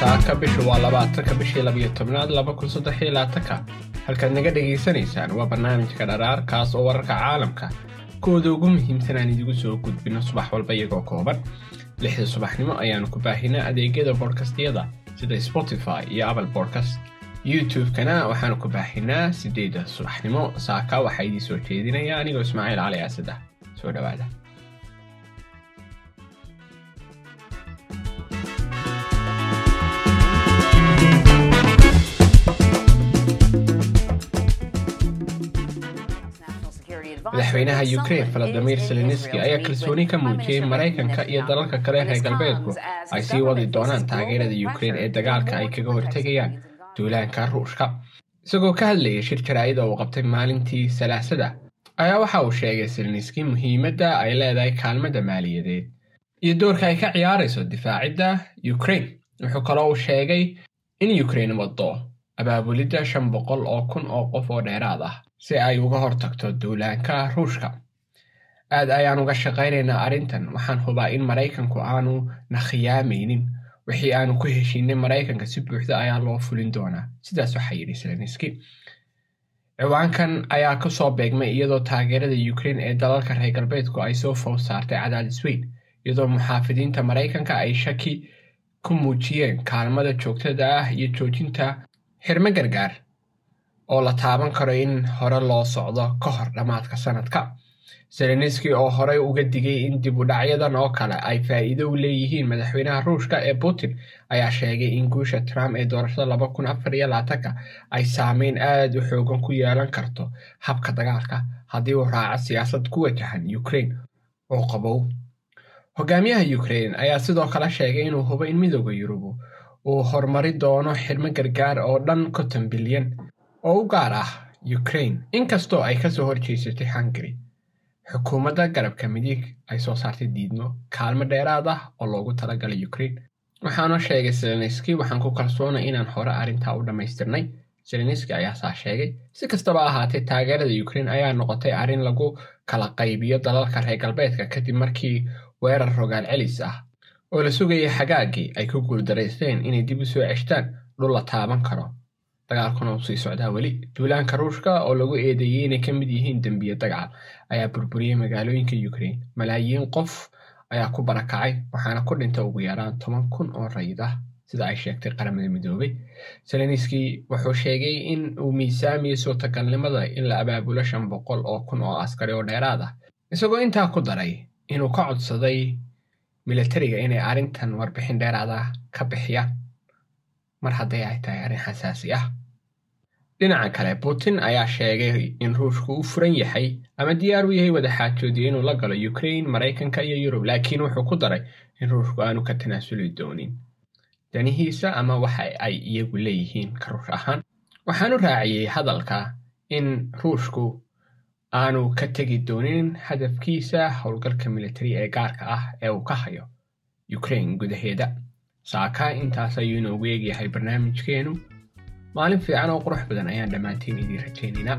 saaka bishu waa labaatanka bishii labiyo tobnaad laba kun saddex iyo labaatanka halkaad naga dhegaysanaysaan waa barnaamijka dharaar kaas oo wararka caalamka. Kuwooda ugu muhiimsan aan idigu soo gudbino subax walba iyagoo kooban. Lixda subaxnimo ayaanu ku baahinaa adeegyada bodkastyada sida spotify iyo apple bodcast youtube-kana waxaanu ku baahinaa sideedda subaxnimo. Saaka waxaa idii soo jeedinaya anigoo ismaaciil cali aasada soo dhawaada madaxweynaha ukrain valadimir zelenski ayaa kalsooni ka muujiyey maraykanka iyo dalalka kale reer galbeedku ay sii wadi doonaan taageerada ukrain ee dagaalka ay kaga hortegayaan duulaanka ruushka isagoo ka hadlayay shir jaraa'ida uu qabtay maalintii salaasada ayaa waxa uu sheegay zelenski muhiimadda ay leedahay kaalmada maaliyadeed. Iyo doorka ay ka ciyaarayso difaacidda ukrain wuxuu kaloo sheegay in ukrain waddo abaabulidda shan boqol oo kun oo qof oo dheeraad ah si ay uga hortagto duulaanka ruushka. Aad ayaan uga shaqaynaynaa arrintan. Waxaan hubaa in maraykanku aanu na khiyaamaynin. Wixii aanu ku heshiinay maraykanka si buuxda ayaa loo fulin doonaa. Sidaas waxaa yidhi zelenski ciwaankan ayaa ka soo beegmay iyadoo taageerada ukrain ee dalalka reer galbeedku ay soo food saartay cadaadis weyn iyadoo muxaafidiinta maraykanka ay shaki ku muujiyeen kaalmada joogtada ah iyo joojinta xirmo gargaar oo la taaban karo in hore loo socdo ka hor dhammaadka sanadka. Zelenski oo horey uga digay in dib u dhacyadan oo kale ay faa'iido u leeyihiin madaxweynaha ruushka ee putin ayaa sheegay in guusha trump ee doorashada laba kun afar iyo labaatanka ay saameyn aad u xoogan ku yeelan karto habka dagaalka haddii uu raaco siyaasad ku wajahan ukrain oo qabow. Hogaamiyaha ukrain ayaa sidoo kale sheegay inuu hubo in midooda yurubu uu horumari doono xirmo gargaar oo dhan konton bilyan oo u gaar ah ukrain inkastoo ay ka soo horjeysatay hungary xukuumadda garabka midig ay soo saartay diidmo kaalmo dheeraad ah oo loogu talagalay ukrain waxaana sheegay zelenski waxaan ku kalsoonay inaan hore arrintaa u dhammaystirnay. Zelenski ayaa saa sheegay. Si kastaba ahaatee taageerada ukrain ayaa noqotay arrin lagu kala qaybiyo dalalka reer galbeedka kadib markii weerar rogaal celis ah oo la sugayay xagaagii ay ku guuldaraysteen inay dib u soo ceshtaan dhul la taaban karo dagaalkuna uu sii socdaa weli. Duulaanka ruushka oo lagu eedeeyey inay ka mid yihiin dembiye dagaal ayaa burburiyey magaalooyinka ukrain malaayiin qof ayaa ku barakacay waxaana ku dhintay ugu yaraan toban kun oo rayid ah sida ay sheegtay qaramada midoobay. Zelenski wuxuu sheegay in uu miisaamiyo suurtagalnimada in la abaabulo shan boqol oo kun oo askari oo dheeraad ah isagoo intaa ku daray inuu ka codsaday milatariga inay arrintan warbixin dheeraad ah ka bixiyaan mar hadday ay tahay arrin xasaasi ah. Dhinaca kale putin ayaa sheegay in ruushku u furan yahay ama diyaar u yahay wadaxaajoodiyo inuu la galo ukrain maraykanka iyo yurub laakiin wuxuu ku daray in ruushku aanu ka tanaasuli doonin. Danihiisa ama waxa ay iyagu leeyihiin ka ruush ahaan. Waxaanu raaciyey hadalka in ruushku aanu ka tegi doonin hadafkiisa howlgalka militari ee gaarka ah ee uu ka hayo ukrain gudaheeda saaka intaas ayuu inoogu eegyahay barnaamijkeenu. Maalin fiican oo qurux badan ayaan dhammaantiin idiin rajaynaynaa